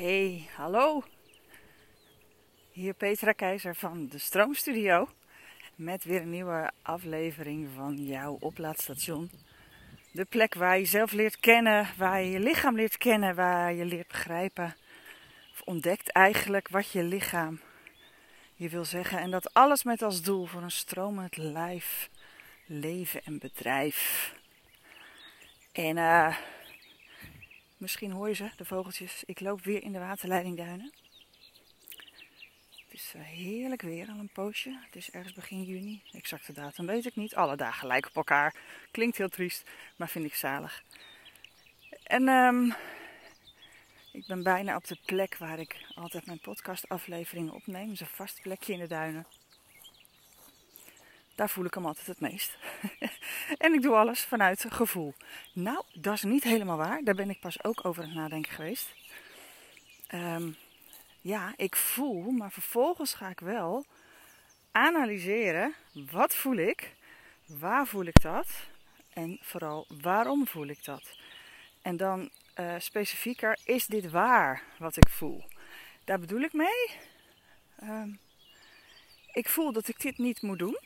Hey, hallo. Hier Petra Keizer van de Stroomstudio. Met weer een nieuwe aflevering van jouw oplaadstation. De plek waar je jezelf leert kennen, waar je je lichaam leert kennen, waar je leert begrijpen. Of ontdekt eigenlijk wat je lichaam je wil zeggen. En dat alles met als doel voor een stromend lijf, leven en bedrijf. En uh, Misschien hoor je ze, de vogeltjes. Ik loop weer in de waterleidingduinen. Het is eh, heerlijk weer al een poosje. Het is ergens begin juni. Exacte datum weet ik niet. Alle dagen lijken op elkaar. Klinkt heel triest, maar vind ik zalig. En um, ik ben bijna op de plek waar ik altijd mijn podcastafleveringen opneem. Dat is een vast plekje in de duinen. Daar voel ik hem altijd het meest. en ik doe alles vanuit gevoel. Nou, dat is niet helemaal waar. Daar ben ik pas ook over aan het nadenken geweest. Um, ja, ik voel, maar vervolgens ga ik wel analyseren. Wat voel ik? Waar voel ik dat? En vooral, waarom voel ik dat? En dan uh, specifieker, is dit waar wat ik voel? Daar bedoel ik mee. Um, ik voel dat ik dit niet moet doen.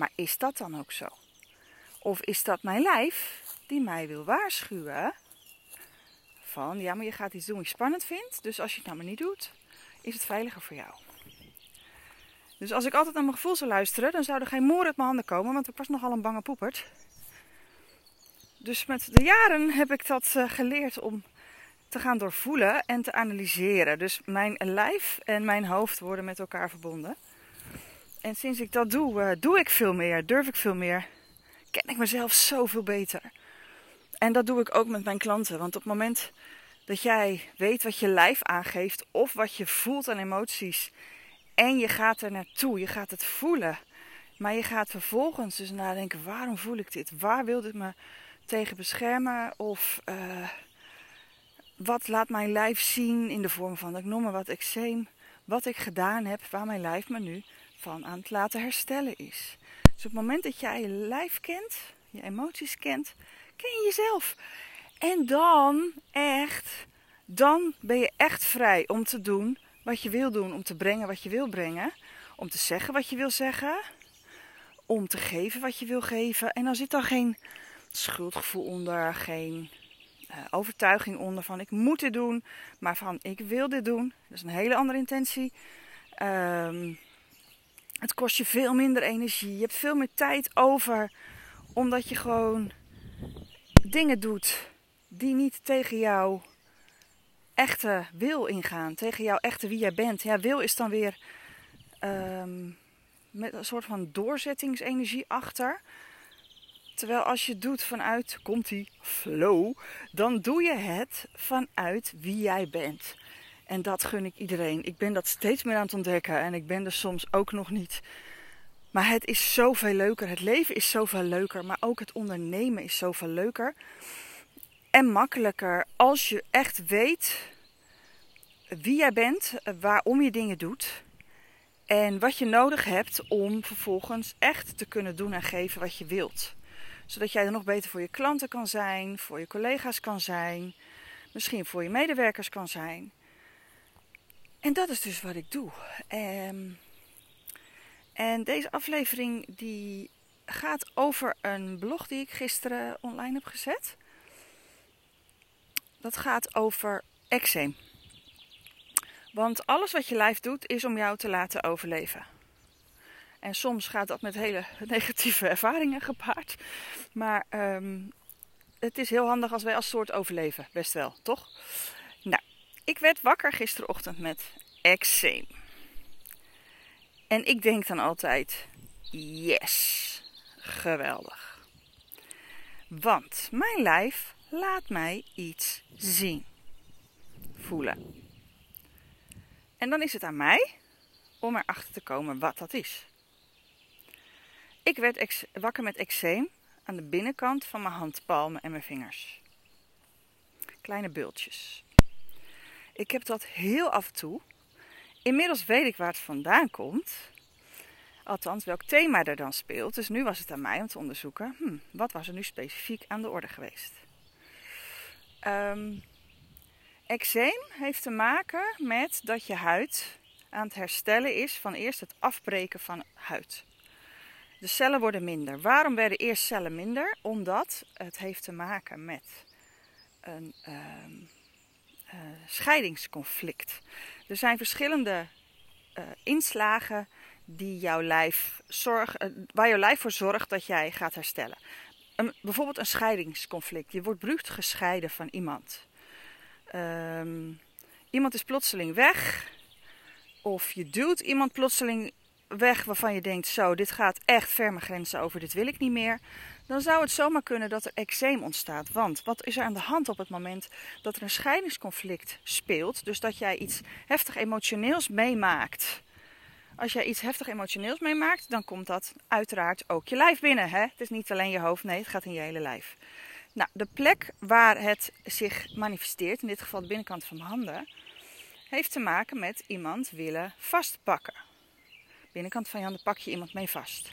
Maar is dat dan ook zo? Of is dat mijn lijf die mij wil waarschuwen? Van ja, maar je gaat iets doen wat je spannend vindt. Dus als je het nou maar niet doet, is het veiliger voor jou. Dus als ik altijd naar mijn gevoel zou luisteren, dan zou er geen moer uit mijn handen komen, want ik was nogal een bange poepert. Dus met de jaren heb ik dat uh, geleerd om te gaan doorvoelen en te analyseren. Dus mijn lijf en mijn hoofd worden met elkaar verbonden. En sinds ik dat doe, uh, doe ik veel meer, durf ik veel meer, ken ik mezelf zoveel beter. En dat doe ik ook met mijn klanten. Want op het moment dat jij weet wat je lijf aangeeft of wat je voelt aan emoties en je gaat er naartoe, je gaat het voelen, maar je gaat vervolgens dus nadenken: waarom voel ik dit? Waar wil dit me tegen beschermen? Of uh, wat laat mijn lijf zien in de vorm van, ik noem maar wat, eczeem, wat ik gedaan heb, waar mijn lijf me nu van aan het laten herstellen is. Dus op het moment dat jij je lijf kent, je emoties kent, ken je jezelf. En dan echt, dan ben je echt vrij om te doen wat je wil doen, om te brengen wat je wil brengen, om te zeggen wat je wil zeggen, om te geven wat je wil geven. En dan zit dan geen schuldgevoel onder, geen uh, overtuiging onder van ik moet dit doen, maar van ik wil dit doen. Dat is een hele andere intentie. Um, het kost je veel minder energie. Je hebt veel meer tijd over. Omdat je gewoon dingen doet die niet tegen jouw echte wil ingaan. Tegen jouw echte wie jij bent. Ja, wil is dan weer um, met een soort van doorzettingsenergie achter. Terwijl als je doet vanuit, komt die flow, dan doe je het vanuit wie jij bent. En dat gun ik iedereen. Ik ben dat steeds meer aan het ontdekken en ik ben er soms ook nog niet. Maar het is zoveel leuker. Het leven is zoveel leuker. Maar ook het ondernemen is zoveel leuker. En makkelijker als je echt weet wie jij bent, waarom je dingen doet. En wat je nodig hebt om vervolgens echt te kunnen doen en geven wat je wilt. Zodat jij er nog beter voor je klanten kan zijn, voor je collega's kan zijn, misschien voor je medewerkers kan zijn. En dat is dus wat ik doe. Um, en deze aflevering die gaat over een blog die ik gisteren online heb gezet. Dat gaat over eczeem. Want alles wat je lijf doet is om jou te laten overleven. En soms gaat dat met hele negatieve ervaringen gepaard. Maar um, het is heel handig als wij als soort overleven, best wel, toch? Ik werd wakker gisterochtend met eczeem. En ik denk dan altijd: yes, geweldig. Want mijn lijf laat mij iets zien, voelen. En dan is het aan mij om erachter te komen wat dat is. Ik werd wakker met eczeem aan de binnenkant van mijn handpalmen en mijn vingers. Kleine bultjes. Ik heb dat heel af en toe. Inmiddels weet ik waar het vandaan komt. Althans, welk thema er dan speelt. Dus nu was het aan mij om te onderzoeken. Hm, wat was er nu specifiek aan de orde geweest? Um, eczeem heeft te maken met dat je huid aan het herstellen is van eerst het afbreken van huid. De cellen worden minder. Waarom werden eerst cellen minder? Omdat het heeft te maken met een ehm, eh, scheidingsconflict. Er zijn verschillende uh, inslagen die jouw lijf zorg, uh, waar jouw lijf voor zorgt dat jij gaat herstellen. Een, bijvoorbeeld een scheidingsconflict. Je wordt bruut gescheiden van iemand. Um, iemand is plotseling weg. Of je duwt iemand plotseling weg waarvan je denkt: zo, dit gaat echt ver mijn grenzen over, dit wil ik niet meer. Dan zou het zomaar kunnen dat er eczeem ontstaat. Want wat is er aan de hand op het moment dat er een scheidingsconflict speelt? Dus dat jij iets heftig emotioneels meemaakt. Als jij iets heftig emotioneels meemaakt, dan komt dat uiteraard ook je lijf binnen. Hè? Het is niet alleen je hoofd, nee, het gaat in je hele lijf. Nou, de plek waar het zich manifesteert, in dit geval de binnenkant van mijn handen, heeft te maken met iemand willen vastpakken. Binnenkant van je handen pak je iemand mee vast.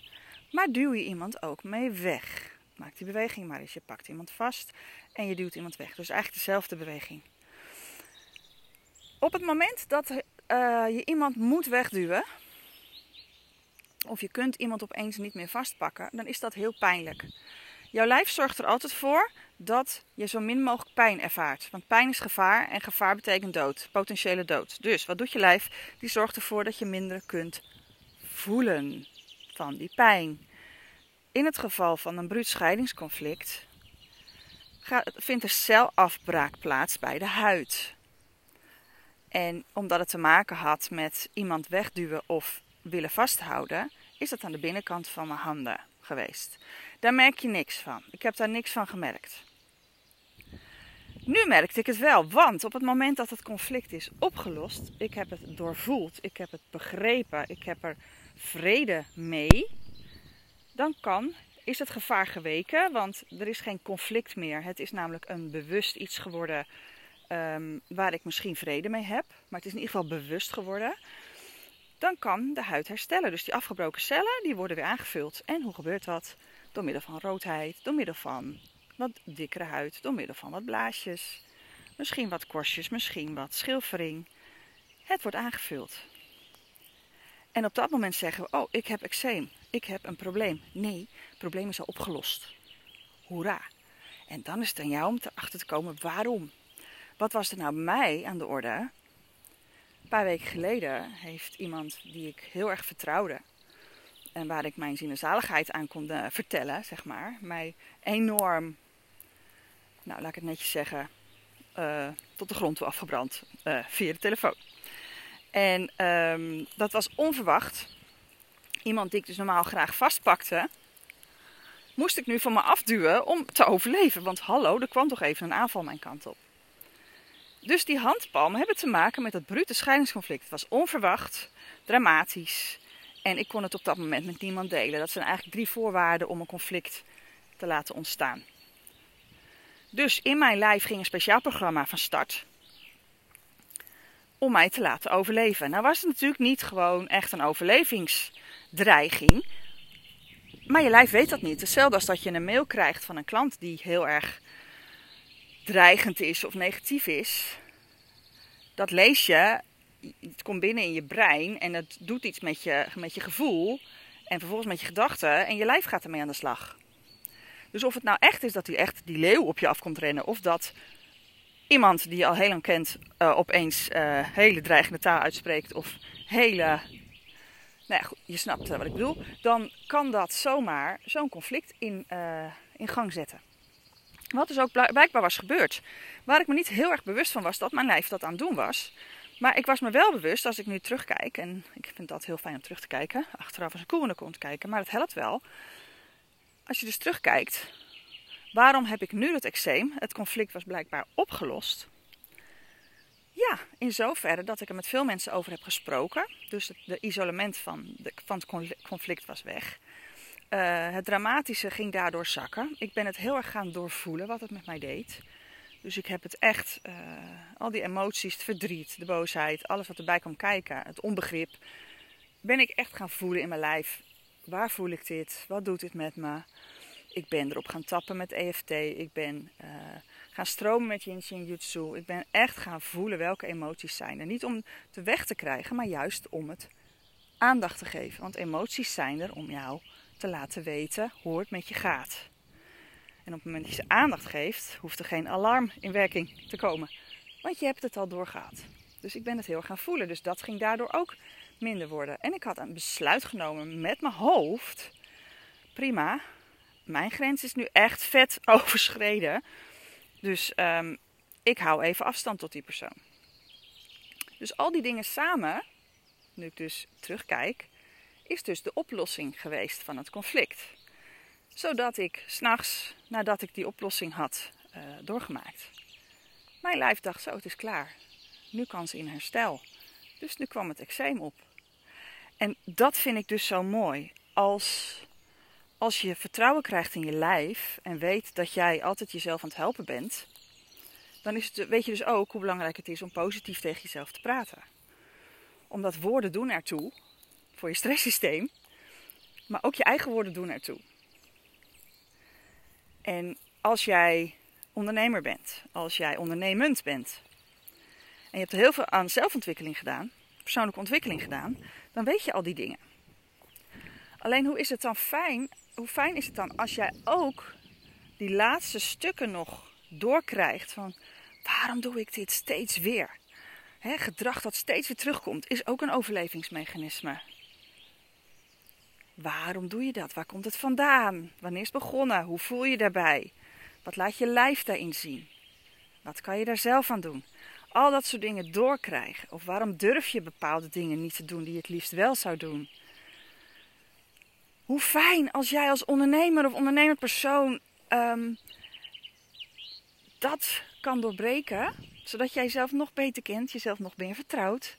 Maar duw je iemand ook mee weg. Maak die beweging maar eens. Je pakt iemand vast en je duwt iemand weg. Dus eigenlijk dezelfde beweging. Op het moment dat uh, je iemand moet wegduwen, of je kunt iemand opeens niet meer vastpakken, dan is dat heel pijnlijk. Jouw lijf zorgt er altijd voor dat je zo min mogelijk pijn ervaart. Want pijn is gevaar en gevaar betekent dood, potentiële dood. Dus wat doet je lijf? Die zorgt ervoor dat je minder kunt voelen van die pijn. In het geval van een bruut scheidingsconflict vindt er celafbraak plaats bij de huid. En omdat het te maken had met iemand wegduwen of willen vasthouden, is dat aan de binnenkant van mijn handen geweest. Daar merk je niks van. Ik heb daar niks van gemerkt. Nu merkte ik het wel, want op het moment dat het conflict is opgelost, ik heb het doorvoeld, ik heb het begrepen, ik heb er vrede mee, dan kan, is het gevaar geweken, want er is geen conflict meer. Het is namelijk een bewust iets geworden um, waar ik misschien vrede mee heb, maar het is in ieder geval bewust geworden. Dan kan de huid herstellen. Dus die afgebroken cellen die worden weer aangevuld. En hoe gebeurt dat? Door middel van roodheid, door middel van wat dikkere huid, door middel van wat blaasjes, misschien wat korstjes, misschien wat schilfering. Het wordt aangevuld. En op dat moment zeggen we: Oh, ik heb eczeem. Ik heb een probleem. Nee, het probleem is al opgelost. Hoera. En dan is het aan jou om erachter te komen waarom. Wat was er nou bij mij aan de orde? Een paar weken geleden heeft iemand die ik heel erg vertrouwde. En waar ik mijn zinnenzaligheid aan kon eh, vertellen, zeg maar. Mij enorm, nou laat ik het netjes zeggen, uh, tot de grond toe afgebrand uh, via de telefoon. En um, dat was onverwacht. Iemand die ik dus normaal graag vastpakte, moest ik nu van me afduwen om te overleven. Want hallo, er kwam toch even een aanval mijn kant op. Dus die handpalmen hebben te maken met dat brute scheidingsconflict. Het was onverwacht, dramatisch. En ik kon het op dat moment met niemand delen. Dat zijn eigenlijk drie voorwaarden om een conflict te laten ontstaan. Dus in mijn lijf ging een speciaal programma van start om mij te laten overleven. Nou was het natuurlijk niet gewoon echt een overlevingsdreiging. Maar je lijf weet dat niet. Hetzelfde als dat je een mail krijgt van een klant die heel erg dreigend is of negatief is. Dat lees je, het komt binnen in je brein en het doet iets met je, met je gevoel en vervolgens met je gedachten en je lijf gaat ermee aan de slag. Dus of het nou echt is dat die echt die leeuw op je af komt rennen of dat iemand die je al heel lang kent uh, opeens uh, hele dreigende taal uitspreekt of hele, nou ja, goed, je snapt uh, wat ik bedoel, dan kan dat zomaar zo'n conflict in, in gang zetten. Wat dus ook blijkbaar was gebeurd. Waar ik me niet heel erg bewust van was dat mijn lijf dat aan het doen was. Maar ik was me wel bewust als ik nu terugkijk, en ik vind dat heel fijn om terug te kijken, achteraf als een koe in de kijken, maar het helpt wel. Als je dus terugkijkt, Waarom heb ik nu dat eczeem? Het conflict was blijkbaar opgelost. Ja, in zoverre dat ik er met veel mensen over heb gesproken. Dus het de isolement van, de, van het conflict was weg. Uh, het dramatische ging daardoor zakken. Ik ben het heel erg gaan doorvoelen wat het met mij deed. Dus ik heb het echt, uh, al die emoties, het verdriet, de boosheid, alles wat erbij kwam kijken, het onbegrip, ben ik echt gaan voelen in mijn lijf. Waar voel ik dit? Wat doet dit met me? Ik ben erop gaan tappen met EFT. Ik ben uh, gaan stromen met Yin Shin Jutsu. Ik ben echt gaan voelen welke emoties zijn er. Niet om te weg te krijgen, maar juist om het aandacht te geven. Want emoties zijn er om jou te laten weten hoe het met je gaat. En op het moment dat je ze aandacht geeft, hoeft er geen alarm in werking te komen. Want je hebt het al doorgehad. Dus ik ben het heel gaan voelen. Dus dat ging daardoor ook minder worden. En ik had een besluit genomen met mijn hoofd. Prima, mijn grens is nu echt vet overschreden. Dus um, ik hou even afstand tot die persoon. Dus al die dingen samen, nu ik dus terugkijk, is dus de oplossing geweest van het conflict. Zodat ik s'nachts, nadat ik die oplossing had uh, doorgemaakt, mijn lijf dacht: zo, het is klaar. Nu kan ze in herstel. Dus nu kwam het eczeem op. En dat vind ik dus zo mooi. Als, als je vertrouwen krijgt in je lijf en weet dat jij altijd jezelf aan het helpen bent, dan is het, weet je dus ook hoe belangrijk het is om positief tegen jezelf te praten. Omdat woorden doen ertoe voor je stresssysteem, maar ook je eigen woorden doen ertoe. En als jij ondernemer bent, als jij ondernemend bent, en je hebt heel veel aan zelfontwikkeling gedaan, persoonlijke ontwikkeling gedaan, dan weet je al die dingen. Alleen hoe is het dan fijn, hoe fijn is het dan als jij ook die laatste stukken nog doorkrijgt van waarom doe ik dit steeds weer? gedrag dat steeds weer terugkomt is ook een overlevingsmechanisme. Waarom doe je dat? Waar komt het vandaan? Wanneer is het begonnen? Hoe voel je daarbij? Wat laat je lijf daarin zien? Wat kan je daar zelf aan doen? al dat soort dingen doorkrijgen? Of waarom durf je bepaalde dingen niet te doen die je het liefst wel zou doen? Hoe fijn als jij als ondernemer of ondernemend persoon ehm, dat kan doorbreken, zodat jij jezelf nog beter kent, jezelf nog meer vertrouwt,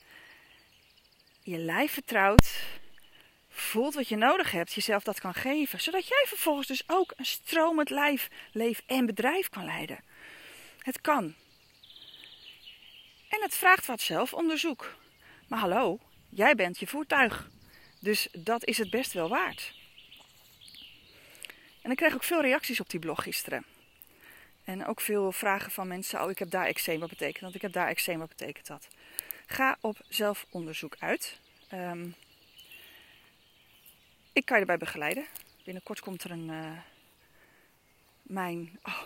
je lijf vertrouwt, voelt wat je nodig hebt, jezelf dat kan geven, zodat jij vervolgens dus ook een stromend lijf, leef en bedrijf kan leiden. Het kan. En het vraagt wat zelfonderzoek. Maar hallo, jij bent je voertuig. Dus dat is het best wel waard. En ik kreeg ook veel reacties op die blog gisteren. En ook veel vragen van mensen. Oh, ik heb daar eczeem, wat betekent dat? Ik heb daar eczeem, wat betekent dat? Ga op zelfonderzoek uit. Um, ik kan je erbij begeleiden. Binnenkort komt er een... Uh, mijn... Oh,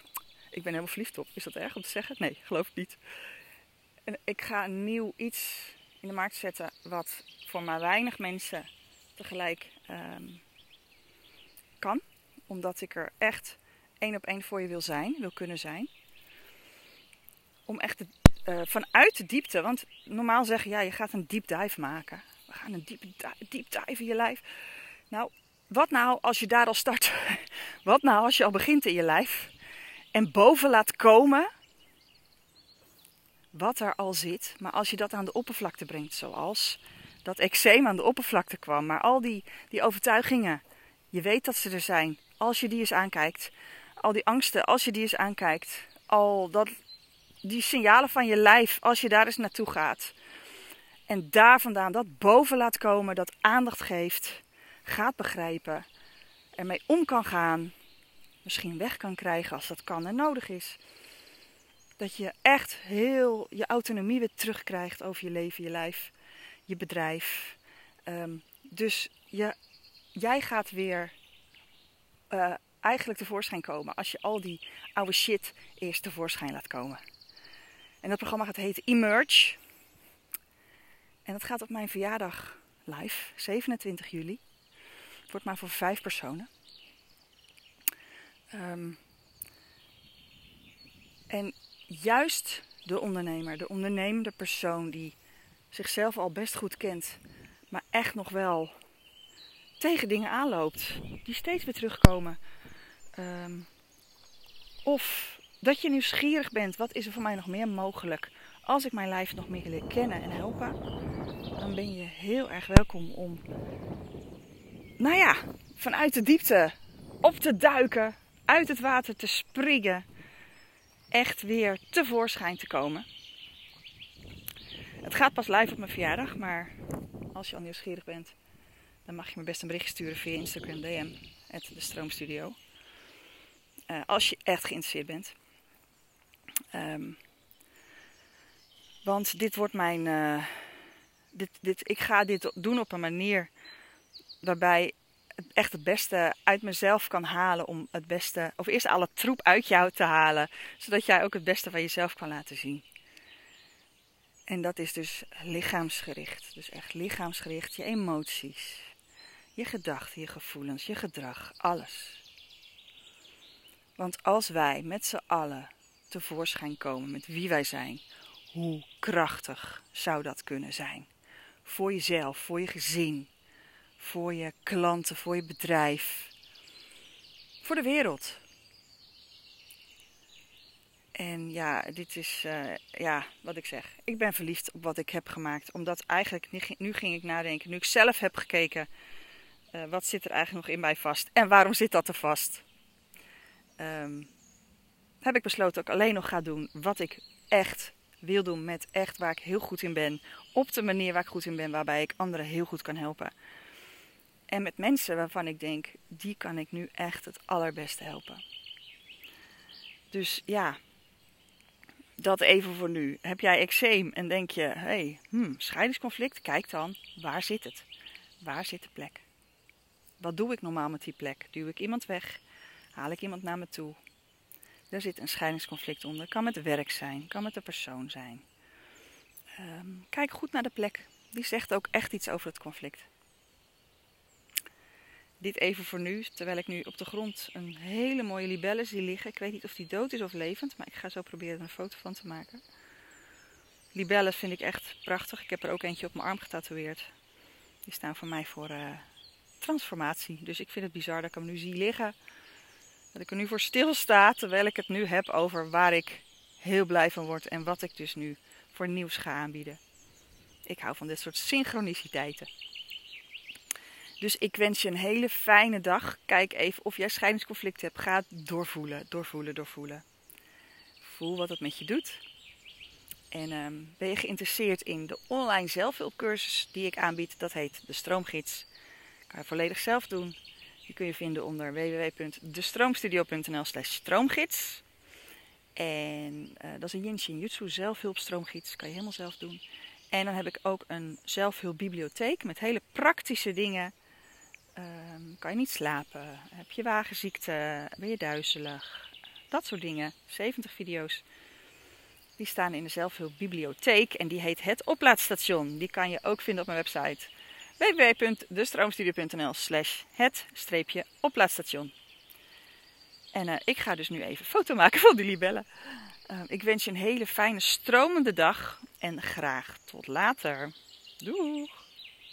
ik ben helemaal verliefd op. Is dat erg om te zeggen? Nee, geloof ik niet ik ga een nieuw iets in de markt zetten wat voor maar weinig mensen tegelijk um, kan. Omdat ik er echt één op één voor je wil zijn, wil kunnen zijn. Om echt de, uh, vanuit de diepte, want normaal zeggen ja, je gaat een deep dive maken. We gaan een deep, deep dive in je lijf. Nou, wat nou als je daar al start? wat nou als je al begint in je lijf en boven laat komen wat er al zit. Maar als je dat aan de oppervlakte brengt, zoals dat eczeem aan de oppervlakte kwam, maar al die, die overtuigingen, je weet dat ze er zijn. Als je die eens aankijkt, al die angsten, als je die eens aankijkt, al dat, die signalen van je lijf, als je daar eens naartoe gaat. En daar vandaan dat boven laat komen, dat aandacht geeft, gaat begrijpen, ermee om kan gaan, misschien weg kan krijgen als dat kan en nodig is. Dat je echt heel je autonomie weer terugkrijgt over je leven, je lijf, je bedrijf. Um, dus je, jij gaat weer uh, eigenlijk tevoorschijn komen als je al die oude shit eerst tevoorschijn laat komen. En dat programma gaat heten Emerge. En dat gaat op mijn verjaardag live, 27 juli. Het wordt maar voor vijf personen. Um, en juist de ondernemer, de ondernemende persoon die zichzelf al best goed kent, maar echt nog wel tegen dingen aanloopt, die steeds weer terugkomen. Ehm, of dat je nieuwsgierig bent, wat is er voor mij nog meer mogelijk? Als ik mijn lijf nog meer leer kennen en helpen, dan ben je heel erg welkom om, nou ja, vanuit de diepte op te duiken, uit het water te springen echt weer tevoorschijn te komen. Het gaat pas live op mijn verjaardag, maar als je al nieuwsgierig bent, mag je me best een bericht sturen via Instagram DM, de Stroomstudio. Uh, als je echt geïnteresseerd bent. Ehm, want dit wordt mijn. Uh, dit, dit, ik ga dit doen op een manier waarbij het echt het beste uit mezelf kan halen. Om het beste, of eerst alle troep uit jou te halen. Zodat jij ook het beste van jezelf kan laten zien. En dat is dus lichaamsgericht. Dus echt lichaamsgericht. Je emoties, je gedachten, je gevoelens, je gedrag, alles. Want als wij met z'n allen tevoorschijn komen met wie wij zijn, hoe krachtig zou dat kunnen zijn? Voor jezelf, voor je gezin, voor je klanten, voor je bedrijf, voor de wereld. En ja, dit is uh, ja, wat ik zeg. Ik ben verliefd op wat ik heb gemaakt. Omdat eigenlijk, nu ging ik nadenken, nu ik zelf heb gekeken, uh, wat zit er eigenlijk nog in mij vast? En waarom zit dat er vast? Um, heb ik besloten dat ik alleen nog ga doen wat ik echt wil doen met echt waar ik heel goed in ben. Op de manier waar ik goed in ben, waarbij ik anderen heel goed kan helpen. En met mensen waarvan ik denk, die kan ik nu echt het allerbeste helpen. Dus ja, dat even voor nu. Heb jij eczeem en denk je, hé, hey, hmm, scheidingsconflict? Kijk dan, waar zit het? Waar zit de plek? Wat doe ik normaal met die plek? Duw ik iemand weg? Haal ik iemand naar me toe? Er zit een scheidingsconflict onder. Kan met werk zijn, kan met de persoon zijn. Ehm, kijk goed naar de plek. Die zegt ook echt iets over het conflict. Dit even voor nu, terwijl ik nu op de grond een hele mooie libelle zie liggen. Ik weet niet of die dood is of levend, maar ik ga zo proberen er een foto van te maken. Libellen vind ik echt prachtig. Ik heb er ook eentje op mijn arm getatoeëerd. Die staan voor mij voor uh, transformatie. Dus ik vind het bizar dat ik hem nu zie liggen. Dat ik er nu voor stilsta terwijl ik het nu heb over waar ik heel blij van word en wat ik dus nu voor nieuws ga aanbieden. Ik hou van dit soort synchroniciteiten. Dus ik wens je een hele fijne dag. Kijk even of jij scheidingsconflict hebt. Ga doorvoelen, doorvoelen, doorvoelen. Voel wat het met je doet. En um, ben je geïnteresseerd in de online zelfhulpcursus die ik aanbied? Dat heet de Stroomgids. Kan volledig zelf doen. Die kun je vinden onder www.destroomstudio.nl slash stroomgids. En uh, dat is een Yin Shin Jutsu zelfhulpstroomgids. Kan je helemaal zelf doen. En dan heb ik ook een zelfhulpbibliotheek met hele praktische dingen. Um, kan je niet slapen? Heb je wagenziekte? Ben je duizelig? Dat soort dingen. 70 video's. Die staan in de zelfhulpbibliotheek en die heet Het Oplaadstation. Die kan je ook vinden op mijn website www.destroomstudio.nl slash het-oplaadstation. En uh, ik ga dus nu even foto maken van die libellen. Uh, ik wens je een hele fijne stromende dag en graag tot later. Doeg!